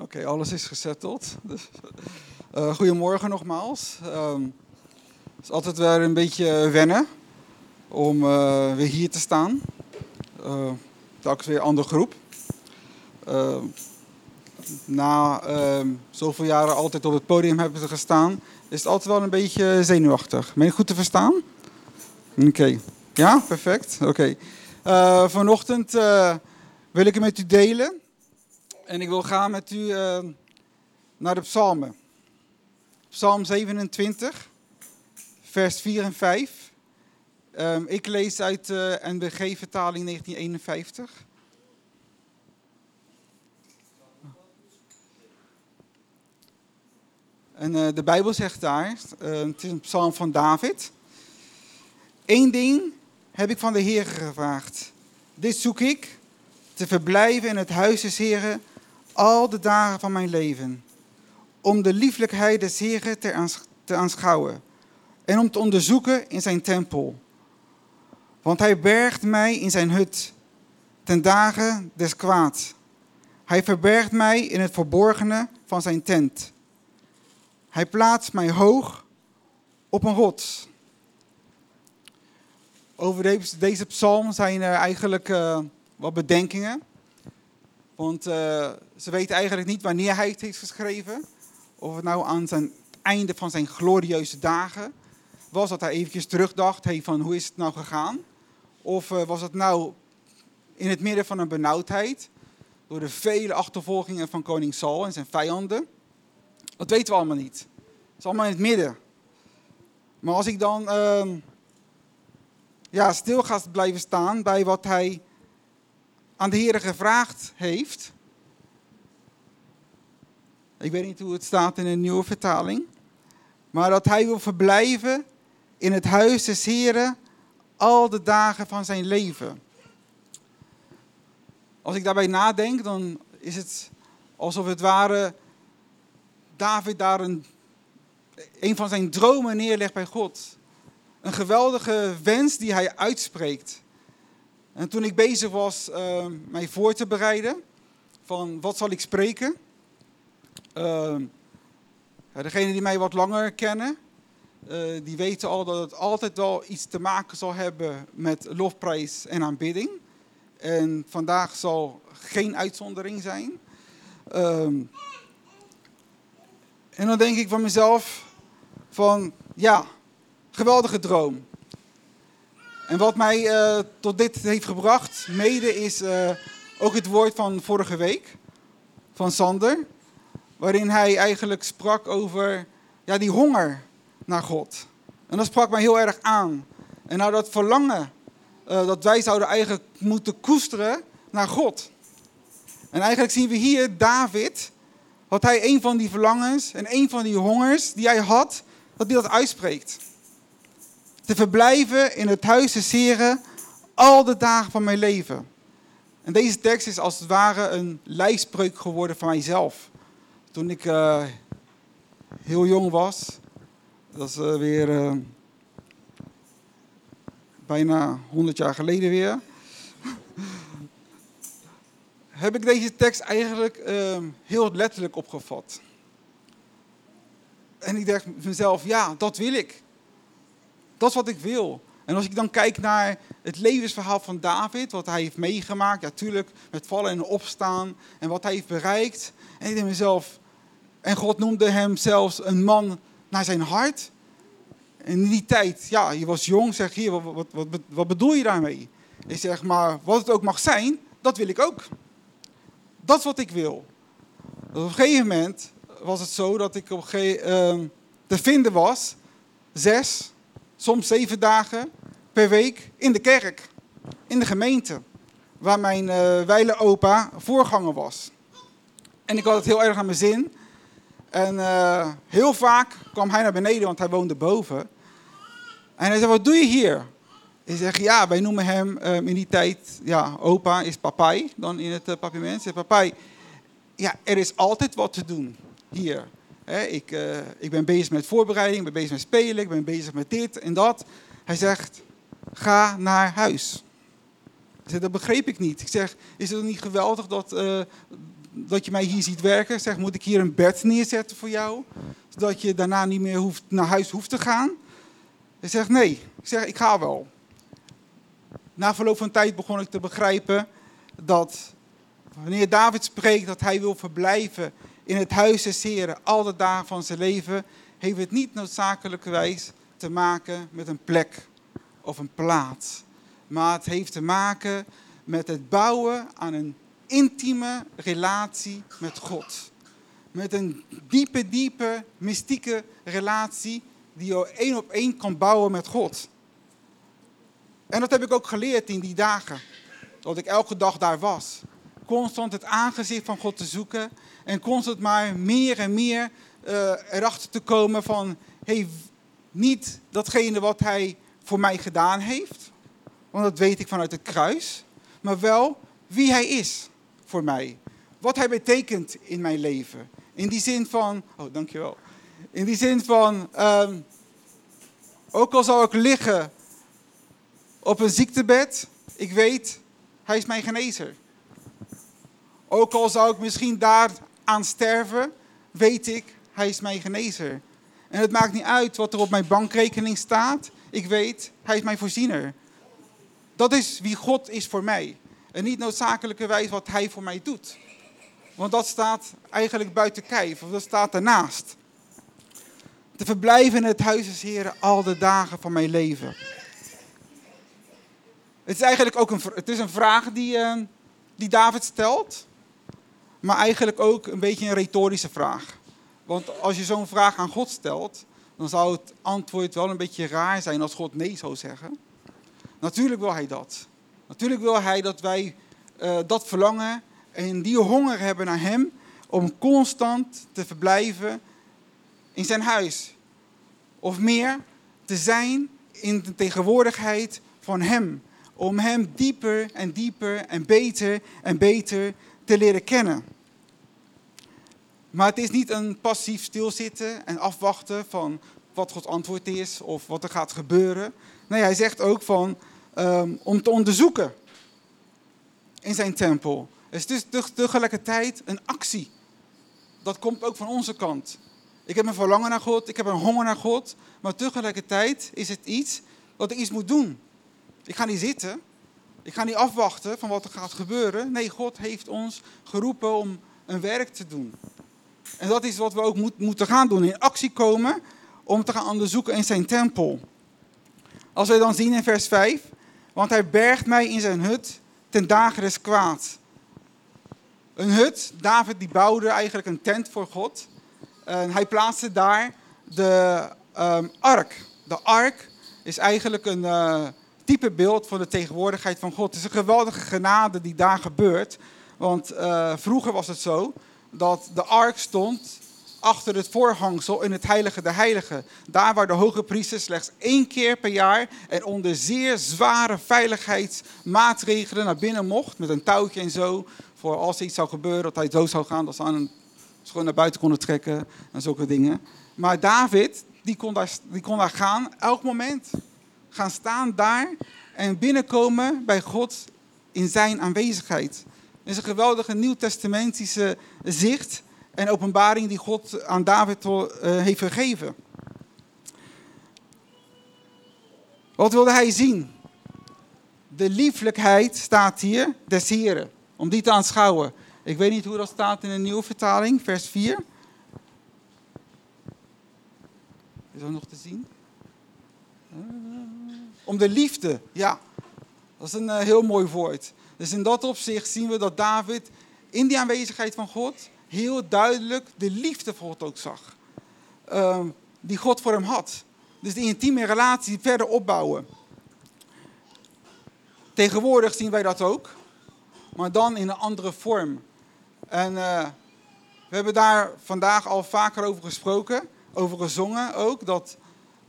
Oké, alles is gesetteld. Dus, uh, goedemorgen nogmaals. Um, het is altijd weer een beetje wennen om uh, weer hier te staan. Uh, telkens weer een andere groep. Ehm, na ehm, zoveel jaren altijd op het podium hebben gestaan, is het altijd wel een beetje zenuwachtig. Ben je goed te verstaan? Oké. Ja, perfect. Oké. vanochtend wil ik het met u delen. En ik wil gaan met u uh, naar de psalmen. Psalm 27, vers 4 en 5. Um, ik lees uit de uh, NBG-vertaling 1951. En uh, de Bijbel zegt daar, uh, het is een psalm van David. Eén ding heb ik van de Heer gevraagd. Dit zoek ik, te verblijven in het huis des Heren al de dagen van mijn leven. Om de lieflijkheid des Heren te aanschouwen en om te onderzoeken in zijn tempel. Want hij bergt mij in zijn hut ten dagen des kwaad. Hij verbergt mij in het verborgene van zijn tent. Hij plaatst mij hoog op een rots. Over deze psalm zijn er eigenlijk uh, wat bedenkingen. Want uh, ze weten eigenlijk niet wanneer hij het heeft geschreven. Of het nou aan het einde van zijn glorieuze dagen was. Dat hij eventjes terugdacht, hey, van hoe is het nou gegaan? Of uh, was het nou in het midden van een benauwdheid. Door de vele achtervolgingen van koning Saul en zijn vijanden. Dat weten we allemaal niet. Het is allemaal in het midden. Maar als ik dan uh, ja, stil ga blijven staan bij wat hij aan de Heer gevraagd heeft. Ik weet niet hoe het staat in een nieuwe vertaling. Maar dat hij wil verblijven in het huis des Heren al de dagen van zijn leven. Als ik daarbij nadenk, dan is het alsof het ware David daar een, een van zijn dromen neerlegt bij God. Een geweldige wens die hij uitspreekt. En toen ik bezig was uh, mij voor te bereiden, van wat zal ik spreken? Uh, degenen die mij wat langer kennen, uh, die weten al dat het altijd wel iets te maken zal hebben met lofprijs en aanbidding. En vandaag zal geen uitzondering zijn. Ehm, en dan denk ik van mezelf van, ja, geweldige droom. En wat mij uh, tot dit heeft gebracht, mede, is uh, ook het woord van vorige week, van Sander. Waarin hij eigenlijk sprak over ja, die honger naar God. En dat sprak mij heel erg aan. En nou dat verlangen uh, dat wij zouden eigenlijk moeten koesteren naar God. En eigenlijk zien we hier David, dat hij een van die verlangens en een van die hongers die hij had, dat hij dat uitspreekt te verblijven in het huis des Heren al de dagen van mijn leven. En deze tekst is als het ware een lijfspreuk geworden van mijzelf. Toen ik uh, heel jong was, dat is uh, weer uh, bijna 100 jaar geleden weer, heb ik deze tekst eigenlijk heel letterlijk opgevat. En ik dacht mezelf, ja, dat wil ik. Dat is wat ik wil. En als ik dan kijk naar het levensverhaal van David, wat hij heeft meegemaakt, ja, tuurlijk met vallen en opstaan en wat hij heeft bereikt. En ik denk mezelf, en God noemde hem zelfs een man naar zijn hart. In die tijd, ja, je was jong, zeg hier, wat, wat, wat, wat bedoel je daarmee? Ik zeg, maar wat het ook mag zijn, dat wil ik ook. Dat is wat ik wil. op een gegeven moment was het zo dat ik op een uh, te vinden was, zes, soms zeven dagen per week in de kerk, in de gemeente, waar mijn uh, wijle opa voorganger was. En ik had het heel erg aan mijn zin. En uh, heel vaak kwam hij naar beneden, want hij woonde boven. En hij zei, wat doe je hier? Ik zeg, ja, wij noemen hem um, in die tijd, ja, opa is papai, dan in het uh, papiment. Zeg, papai, ja, er is altijd wat te doen hier ik, uh, ik ben bezig met voorbereiding, ik ben bezig met spelen, ik ben bezig met dit en dat. Hij zegt, ga naar huis. Dat begreep ik niet. Ik zeg, is het niet geweldig dat, uh, dat je mij hier ziet werken. Zeg, moet ik hier een bed neerzetten voor jou? Zodat je daarna niet meer hoeft, naar huis hoeft te gaan. Hij zegt, nee. Ik zeg, ik ga wel. Na verloop van tijd begon ik te begrijpen dat wanneer David spreekt dat hij wil verblijven in het huis des Heren al de dagen van zijn leven, heeft het niet noodzakelijkerwijs te maken met een plek of een plaats. Maar het heeft te maken met het bouwen aan een intieme relatie met God. Met een diepe, diepe, mystieke relatie die je één op één kan bouwen met God. En dat heb ik ook geleerd in die dagen. Dat ik elke dag daar was. Constant het aangezicht van God te zoeken. En constant maar meer en meer uh, erachter te komen van... Hey, niet datgene wat hij voor mij gedaan heeft. Want dat weet ik vanuit het kruis. Maar wel wie hij is voor mij. Wat hij betekent in mijn leven. In die zin van... Oh, dankjewel. In die zin van... Um, ook al zou ik liggen op een ziektebed, ik weet, hij is mijn genezer. Ook al zou ik misschien daar aan sterven, weet ik, hij is mijn genezer. En het maakt niet uit wat er op mijn bankrekening staat. Ik weet, hij is mijn voorziener. Dat is wie God is voor mij. En niet noodzakelijkerwijs wat hij voor mij doet. Want dat staat eigenlijk buiten kijf, of dat staat daarnaast. Te verblijven in het huis des Heren al de dagen van mijn leven. Het is eigenlijk ook een, het is een vraag die, uh, die David stelt. Maar eigenlijk ook een beetje een retorische vraag. Want als je zo'n vraag aan God stelt, dan zou het antwoord wel een beetje raar zijn als God nee zou zeggen. Natuurlijk wil hij dat. Natuurlijk wil hij dat wij uh, dat verlangen en die honger hebben naar hem om constant te verblijven in zijn huis. Of meer te zijn in de tegenwoordigheid van hem. Om hem dieper en dieper en beter en beter te leren kennen. Maar het is niet een passief stilzitten en afwachten van wat Gods antwoord is of wat er gaat gebeuren. Nee, hij zegt ook van um, om te onderzoeken in zijn tempel. Het is dus tegelijkertijd een actie. Dat komt ook van onze kant. Ik heb een verlangen naar God, ik heb een honger naar God, maar tegelijkertijd is het iets wat ik iets moet doen. Ik ga niet zitten, ik ga niet afwachten van wat er gaat gebeuren. Nee, God heeft ons geroepen om een werk te doen. En dat is wat we ook moet, moeten gaan doen, in actie komen om te gaan onderzoeken in zijn tempel. Als we dan zien in vers 5, want hij bergt mij in zijn hut ten dagen kwaad. Een hut, David die bouwde eigenlijk een tent voor God. En hij plaatste daar de um, ark. De ark is eigenlijk een uh, type beeld van de tegenwoordigheid van God. Het is een geweldige genade die daar gebeurt. Want uh, vroeger was het zo dat de ark stond achter het voorhangsel in het heilige der heiligen. Daar waar de hoge priester slechts één keer per jaar en onder zeer zware veiligheidsmaatregelen naar binnen mocht. Met een touwtje en zo. Voor als iets zou gebeuren, dat hij dood zou gaan. Dat ze aan een gewoon naar buiten konden trekken en zulke dingen. Maar David, die kon daar, die kon daar gaan, elk moment. Gaan staan daar en binnenkomen bij God in zijn aanwezigheid. Het is een geweldige nieuwtestamentische zicht en openbaring die God aan David uh, heeft gegeven. Wat wilde hij zien? De lieflijkheid staat hier des Heren, om die te aanschouwen. Ik weet niet hoe dat staat in de nieuwe vertaling, vers 4. Is dat nog te zien? Om de liefde, ja. Dat is een uh, heel mooi woord. Dus in dat opzicht zien we dat David in die aanwezigheid van God heel duidelijk de liefde voor God ook zag. Uh, die God voor hem had. Dus die intieme relatie verder opbouwen. Tegenwoordig zien wij dat ook, maar dan in een andere vorm. En uh, we hebben daar vandaag al vaker over gesproken, over gezongen ook, dat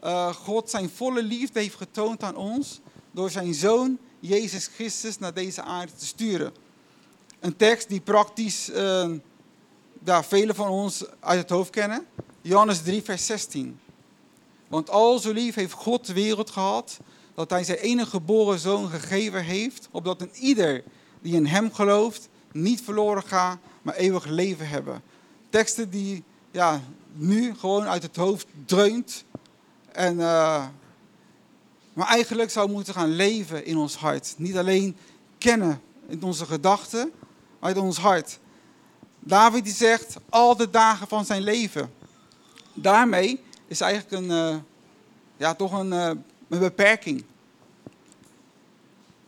uh, God zijn volle liefde heeft getoond aan ons door zijn zoon Jezus Christus naar deze aarde te sturen. Een tekst die praktisch uh, daar velen van ons uit het hoofd kennen. Johannes 3, vers 16. Want al zo lief heeft God de wereld gehad, dat hij zijn enige geboren zoon gegeven heeft, opdat een ieder die in hem gelooft, niet verloren gaat, maar eeuwig leven hebben. Teksten die ja, nu gewoon uit het hoofd dreunt. En, uh, maar eigenlijk zou moeten gaan leven in ons hart. Niet alleen kennen in onze gedachten, maar in ons hart. David die zegt al de dagen van zijn leven. Daarmee is eigenlijk een, uh, ja, toch een, uh, een beperking.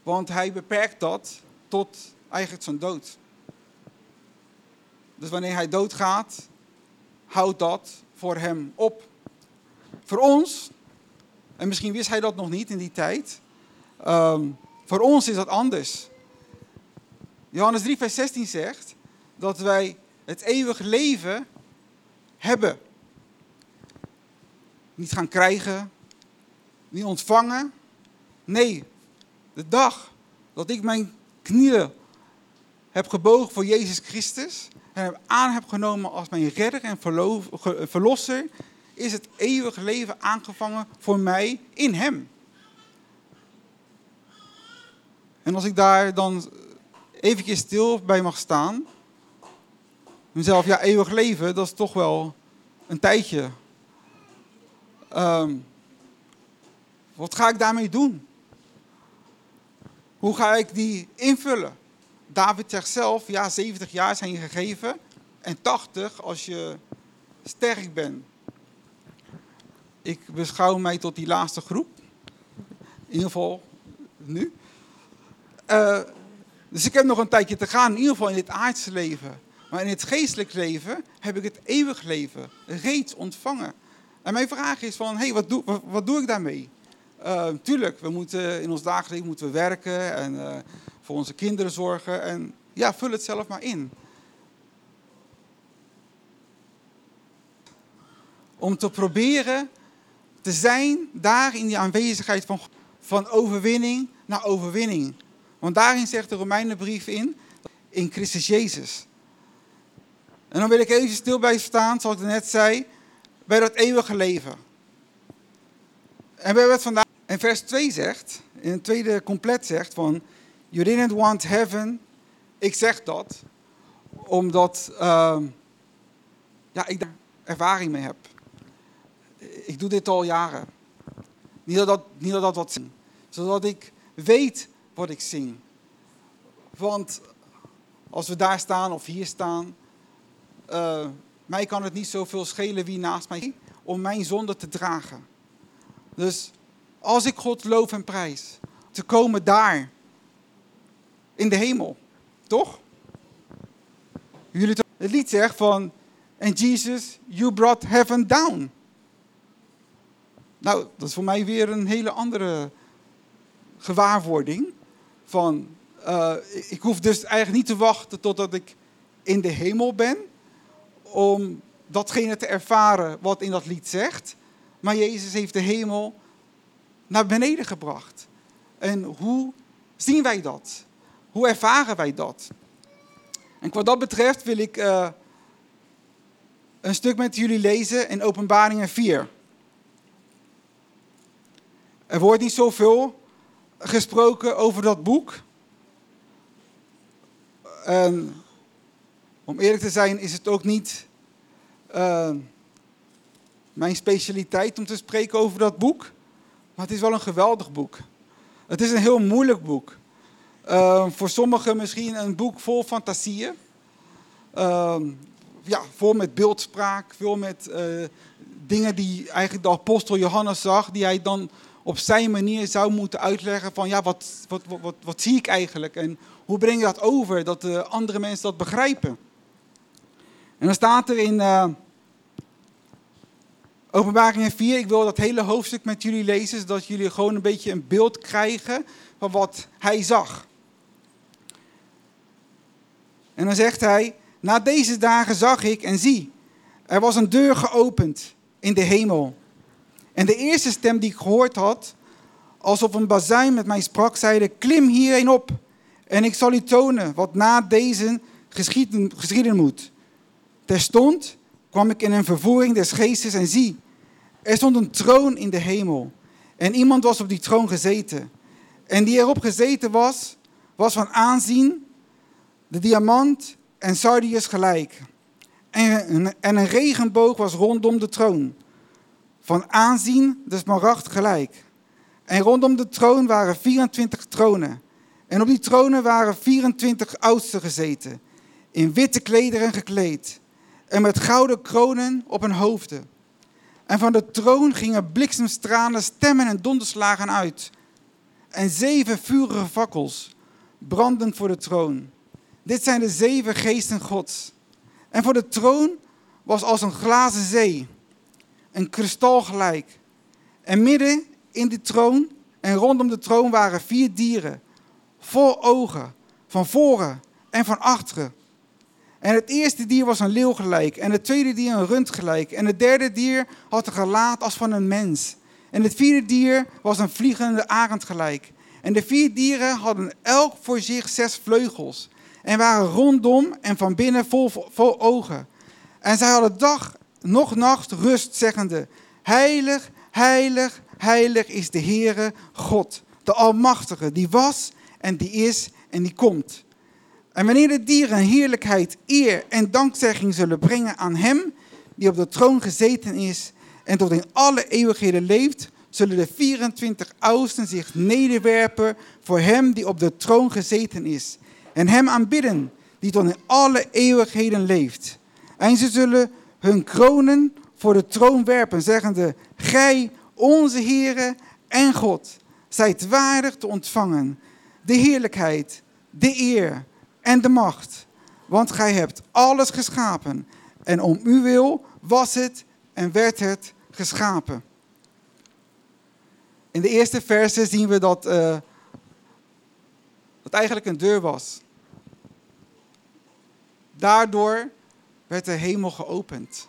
Want hij beperkt dat tot eigenlijk zijn dood. Dus wanneer hij doodgaat, houdt dat voor hem op. Voor ons, en misschien wist hij dat nog niet in die tijd, um, voor ons is dat anders. Johannes 3, vers 16 zegt dat wij het eeuwige leven hebben. Niet gaan krijgen, niet ontvangen. Nee, de dag dat ik mijn knieën heb gebogen voor Jezus Christus en hem aan heb genomen als mijn redder en verlosser, is het eeuwige leven aangevangen voor mij in hem. En als ik daar dan eventjes stil bij mag staan, mezelf, ja, eeuwig leven, dat is toch wel een tijdje. Um, wat ga ik daarmee doen? Hoe ga ik die invullen? David zegt zelf, ja, 70 jaar zijn je gegeven en 80 als je sterk bent. Ik beschouw mij tot die laatste groep. In ieder geval nu. Uh, dus ik heb nog een tijdje te gaan, in ieder geval in dit aardse leven. Maar in het geestelijk leven heb ik het eeuwig leven reeds ontvangen. En mijn vraag is van, hey, wat, doe, wat, doe ik daarmee? Uh, tuurlijk, we moeten in ons dagelijks moeten we werken en uh, voor onze kinderen zorgen. En ja, vul het zelf maar in. Om te proberen te zijn daar in die aanwezigheid van, van overwinning naar overwinning. Want daarin zegt de Romeinenbrief in, in Christus Jezus. En dan wil ik even stil bij staan, zoals ik net zei, bij dat eeuwige leven. En we hebben het vandaag, en vers 2 zegt, in het tweede compleet zegt van, you didn't want heaven. Ik zeg dat, omdat uh, ja, ik daar ervaring mee heb. Ik doe dit al jaren. Niet dat dat, niet wat zing, zodat ik weet wat ik zing. Want als we daar staan of hier staan, uh, mij kan het niet zoveel schelen wie naast mij om mijn zonde te dragen. Dus als ik God loof en prijs, te komen daar, in de hemel, toch? Jullie het lied zegt van, and Jesus, you brought heaven down. Nou, dat is voor mij weer een hele andere gewaarwording van, uh, ik hoef dus eigenlijk niet te wachten totdat ik in de hemel ben om datgene te ervaren wat in dat lied zegt. Maar Jezus heeft de hemel naar beneden gebracht. En hoe zien wij dat? Hoe ervaren wij dat? En wat dat betreft wil ik uh, een stuk met jullie lezen in Openbaringen 4. Er wordt niet zoveel gesproken over dat boek. En om eerlijk te zijn is het ook niet uh, mijn specialiteit om te spreken over dat boek. Maar het is wel een geweldig boek. Het is een heel moeilijk boek. Uh, voor sommigen misschien een boek vol fantasieën. Uh, ja, vol met beeldspraak, vol met uh, dingen die eigenlijk de apostel Johannes zag, die hij dan op zijn manier zou moeten uitleggen van ja, wat, wat, wat, wat, zie ik eigenlijk en hoe breng je dat over, dat de andere mensen dat begrijpen. En dan staat er in uh, Openbaring 4, ik wil dat hele hoofdstuk met jullie lezen, zodat jullie gewoon een beetje een beeld krijgen van wat hij zag. En dan zegt hij, na deze dagen zag ik en zie, er was een deur geopend in de hemel. En de eerste stem die ik gehoord had, alsof een bazuin met mij sprak, zeide, klim hierheen op en ik zal u tonen wat na deze geschieden, geschieden moet. Terstond kwam ik in een vervoering des geestes en zie, er stond een troon in de hemel. En iemand was op die troon gezeten. En die erop gezeten was, was van aanzien de diamant en sardius gelijk. En en een regenboog was rondom de troon. Van aanzien de smaragd gelijk. En rondom de troon waren 24 tronen. En op die tronen waren 24 oudsten gezeten. In witte klederen gekleed. En met gouden kronen op hun hoofden. En van de troon gingen bliksemstralen, stemmen en donderslagen uit. En zeven vurige fakkels brandend voor de troon. Dit zijn de zeven geesten Gods. En voor de troon was als een glazen zee, een kristal gelijk. En midden in die troon en rondom de troon waren vier dieren, vol ogen, van voren en van achteren. En het eerste dier was een leeuw gelijk, en het tweede dier een rund gelijk, en het derde dier had een gelaat als van een mens. En het vierde dier was een vliegende arend gelijk. En de vier dieren hadden elk voor zich zes vleugels en waren rondom en van binnen vol, vol ogen. En zij hadden dag nog nacht rust, zeggende, heilig, heilig, heilig is de Heere God, de Almachtige, die was en die is en die komt. En wanneer de dieren heerlijkheid, eer en dankzegging zullen brengen aan Hem, die op de troon gezeten is en tot in alle eeuwigheden leeft, zullen de 24 oudsten zich nederwerpen voor Hem die op de troon gezeten is en Hem aanbidden, die tot in alle eeuwigheden leeft. En ze zullen hun kronen voor de troon werpen, zeggende, Gij, onze Heere en God, zijt waardig te ontvangen de heerlijkheid, de eer en de macht. Want Gij hebt alles geschapen en om uw wil was het en werd het geschapen. In de eerste verse zien we dat uh, eigenlijk een deur was. Daardoor werd de hemel geopend.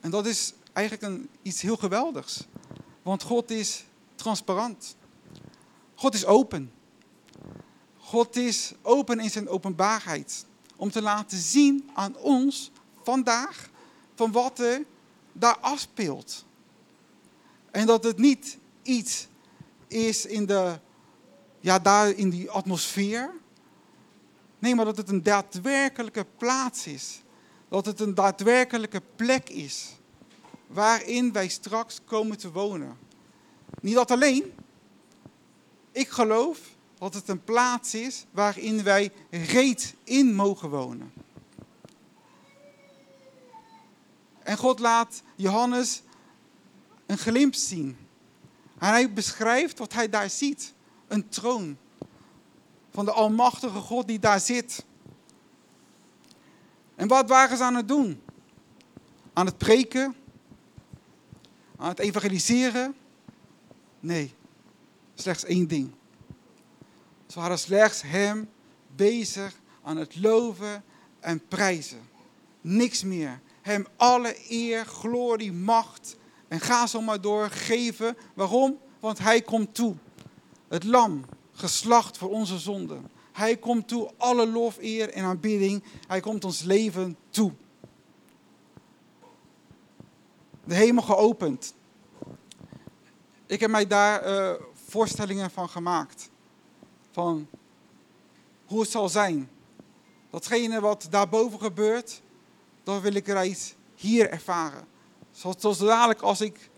En dat is eigenlijk een, iets heel geweldigs. Want God is transparant. God is open. God is open in zijn openbaarheid. Om te laten zien aan ons vandaag van wat er daar afspeelt. En dat het niet iets is in, de, ja, daar in die atmosfeer. Nee, maar dat het een daadwerkelijke plaats is. Dat het een daadwerkelijke plek is. Waarin wij straks komen te wonen. Niet dat alleen. Ik geloof dat het een plaats is waarin wij reeds in mogen wonen. En God laat Johannes een glimp zien. En hij beschrijft wat hij daar ziet. Een troon van de Almachtige God die daar zit. En wat waren ze aan het doen? Aan het preken? Aan het evangeliseren? Nee, slechts één ding. Ze waren slechts Hem bezig aan het loven en prijzen. Niks meer. Hem alle eer, glorie, macht en ga zo maar door geven. Waarom? Want Hij komt toe. Het lam, geslacht voor onze zonden. Hij komt toe, alle lof, eer en aanbidding. Hij komt ons leven toe. De hemel geopend. Ik heb mij daar uh, voorstellingen van gemaakt. Van hoe het zal zijn. Datgene wat daarboven gebeurt, dat wil ik reeds hier ervaren. Zoals dadelijk als ik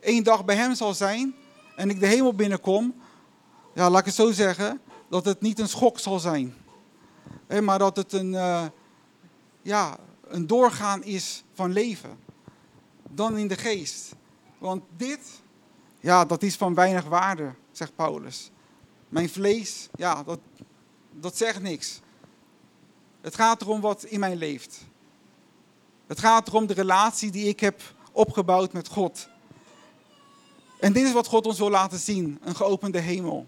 één dag bij hem zal zijn en ik de hemel binnenkom, ja, laat ik het zo zeggen, dat het niet een schok zal zijn. maar dat het een, uh, ja, een doorgaan is van leven. Dan in de geest. Want dit, ja, dat is van weinig waarde, zegt Paulus. Mijn vlees, ja, dat, dat zegt niks. Het gaat erom wat in mij leeft. Het gaat erom de relatie die ik heb opgebouwd met God. En dit is wat God ons wil laten zien: een geopende hemel.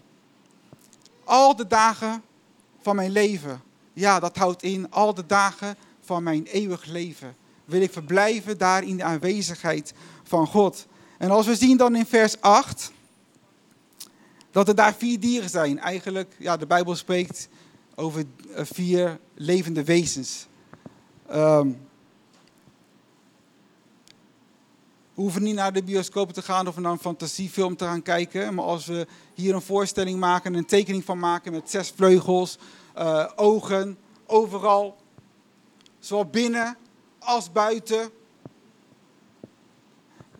Al de dagen van mijn leven, ja, dat houdt in al de dagen van mijn eeuwig leven. Wil ik verblijven daar in de aanwezigheid van God. En als we zien dan in vers 8 dat er daar vier dieren zijn. Eigenlijk, ja, de Bijbel spreekt over eh, vier levende wezens. Um, We hoeven niet naar de bioscoop te gaan of naar een fantasiefilm te gaan kijken. Maar als we hier een voorstelling maken, een tekening van maken met zes vleugels, eh, ogen overal, zowel binnen als buiten.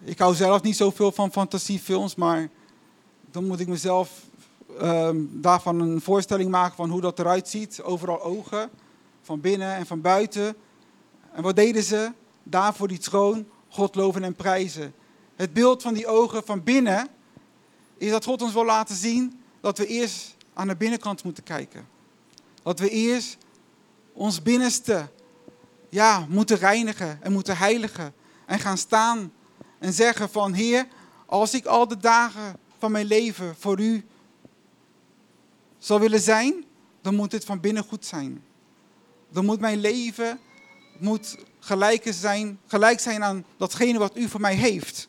Ik hou zelf niet zoveel van fantasiefilms, maar dan moet ik mezelf ehm, daarvan een voorstelling maken van hoe dat eruit ziet. Overal ogen, van binnen en van buiten. En wat deden ze? Daar voor die troon, God loven en prijzen. Het beeld van die ogen van binnen is dat God ons wil laten zien dat we eerst aan de binnenkant moeten kijken. Dat we eerst ons binnenste ja, moeten reinigen en moeten heiligen. En gaan staan en zeggen van Heer, als ik al de dagen van mijn leven voor u zal willen zijn, dan moet dit van binnen goed zijn. Dan moet mijn leven moet gelijk zijn, gelijk zijn aan datgene wat u voor mij heeft.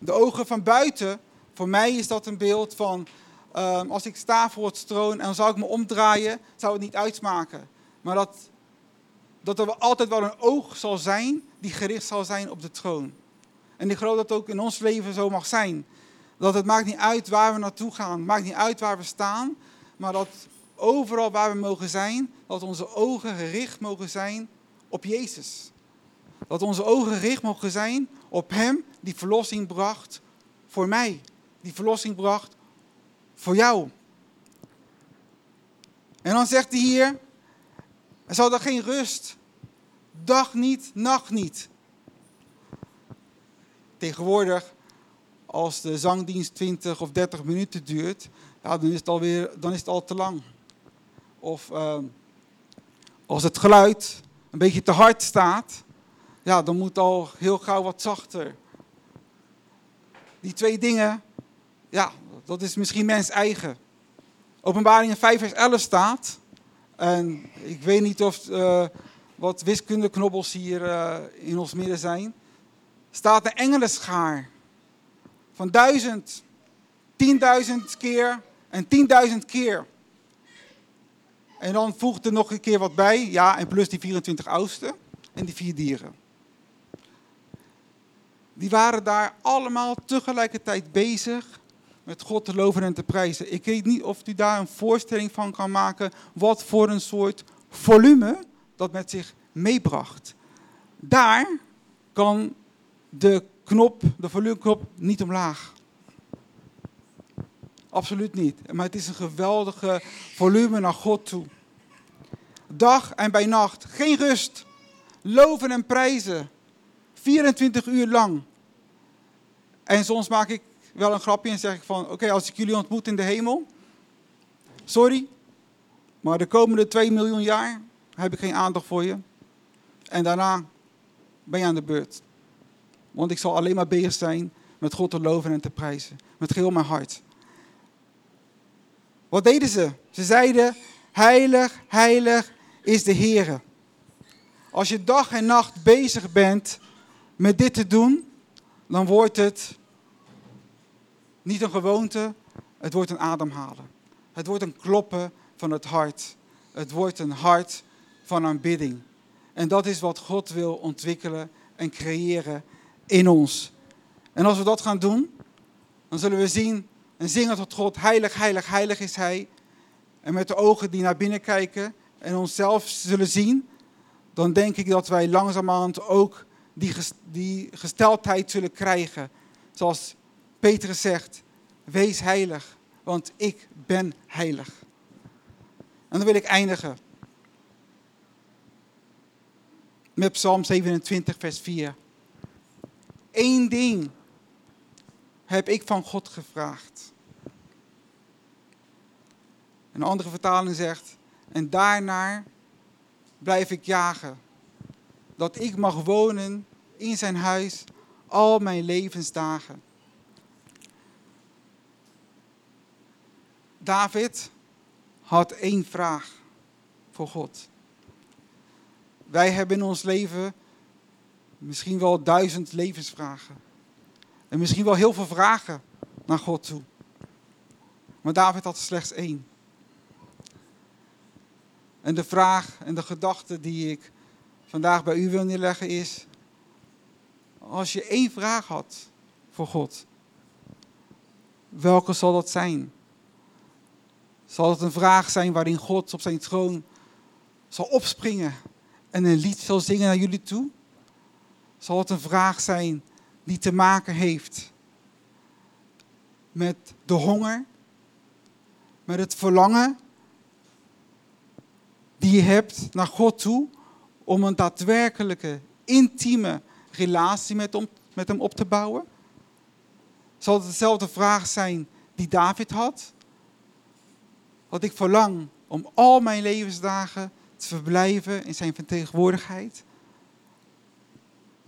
De ogen van buiten, voor mij is dat een beeld van ehm, als ik sta voor het troon en zou ik me omdraaien, zou het niet uitmaken. Maar dat, dat er altijd wel een oog zal zijn die gericht zal zijn op de troon. En ik geloof dat het ook in ons leven zo mag zijn. Dat het maakt niet uit waar we naartoe gaan, maakt niet uit waar we staan, maar dat overal waar we mogen zijn, dat onze ogen gericht mogen zijn op Jezus. Dat onze ogen gericht mogen zijn op Hem die verlossing bracht voor mij. Die verlossing bracht voor jou. En dan zegt hij hier, er zal er geen rust, dag niet, nacht niet. Tegenwoordig, als de zangdienst 20 of 30 minuten duurt, ja, dan, is het alweer, dan is het al te lang. Of uh, als het geluid een beetje te hard staat, ja, dan moet al heel gauw wat zachter. Die twee dingen, ja, dat is misschien mens eigen. Openbaring 5 vers 11 staat, en ik weet niet of uh, wat wiskundeknobbels hier uh, in ons midden zijn, staat een engelenschaar van duizend, tienduizend keer en tienduizend keer. En dan voegt er nog een keer wat bij. Ja, en plus die 24 oudsten en die vier dieren. Die waren daar allemaal tegelijkertijd bezig met God te loven en te prijzen. Ik weet niet of u daar een voorstelling van kan maken wat voor een soort volume dat met zich meebracht. Daar kan de knop, de volumeknop, niet omlaag. Absoluut niet. Maar het is een geweldige volume naar God toe. Dag en bij nacht. Geen rust. Loven en prijzen. 24 uur lang. En soms maak ik wel een grapje en zeg ik van... Oké, als ik jullie ontmoet in de hemel... Sorry, maar de komende 2 miljoen jaar heb ik geen aandacht voor je. En daarna ben je aan de beurt. Want ik zal alleen maar bezig zijn met God te loven en te prijzen. Met heel mijn hart. Wat deden ze? Ze zeiden, heilig, heilig is de Heer. Als je dag en nacht bezig bent met dit te doen, dan wordt het niet een gewoonte, het wordt een ademhalen. Het wordt een kloppen van het hart. Het wordt een hart van aanbidding. En dat is wat God wil ontwikkelen en creëren in ons. En als we dat gaan doen, dan zullen we zien en zingen tot God, heilig, heilig, heilig is Hij. En met de ogen die naar binnen kijken en onszelf zullen zien, dan denk ik dat wij langzamerhand ook die, die gesteldheid zullen krijgen. Zoals Petrus zegt, wees heilig, want ik ben heilig. En dan wil ik eindigen met Psalm 27, vers 4. Eén ding heb ik van God gevraagd. Een andere vertaling zegt, en daarnaar blijf ik jagen. Dat ik mag wonen in zijn huis al mijn levensdagen. David had één vraag voor God. Wij hebben in ons leven misschien wel duizend levensvragen. En misschien wel heel veel vragen naar God toe. Maar David had slechts één. En de vraag en de gedachte die ik vandaag bij u wil neerleggen is, als je één vraag had voor God, welke zal dat zijn? Zal het een vraag zijn waarin God op zijn troon zal opspringen en een lied zal zingen naar jullie toe? Zal het een vraag zijn die te maken heeft met de honger, met het verlangen die je hebt naar God toe om een daadwerkelijke, intieme relatie met hem, met hem op te bouwen? Zal het dezelfde vraag zijn die David had? Dat ik verlang om al mijn levensdagen te verblijven in zijn vertegenwoordigheid?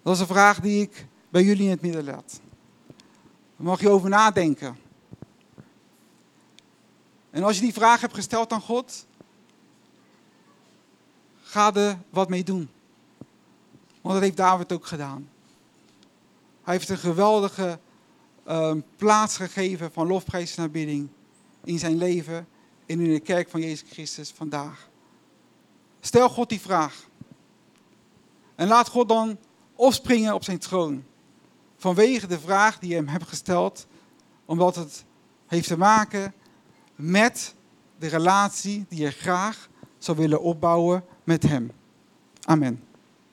Dat is een vraag die ik bij jullie in het midden laat. Daar mag je over nadenken. En als je die vraag hebt gesteld aan God, ga er wat mee doen. Want dat heeft David ook gedaan. Hij heeft een geweldige uh, plaats gegeven van lofprijs en in zijn leven en in de kerk van Jezus Christus vandaag. Stel God die vraag. En laat God dan opspringen op zijn troon. Vanwege de vraag die je hem hebt gesteld, omdat het heeft te maken met de relatie die je graag zou willen opbouwen met hem. Amen.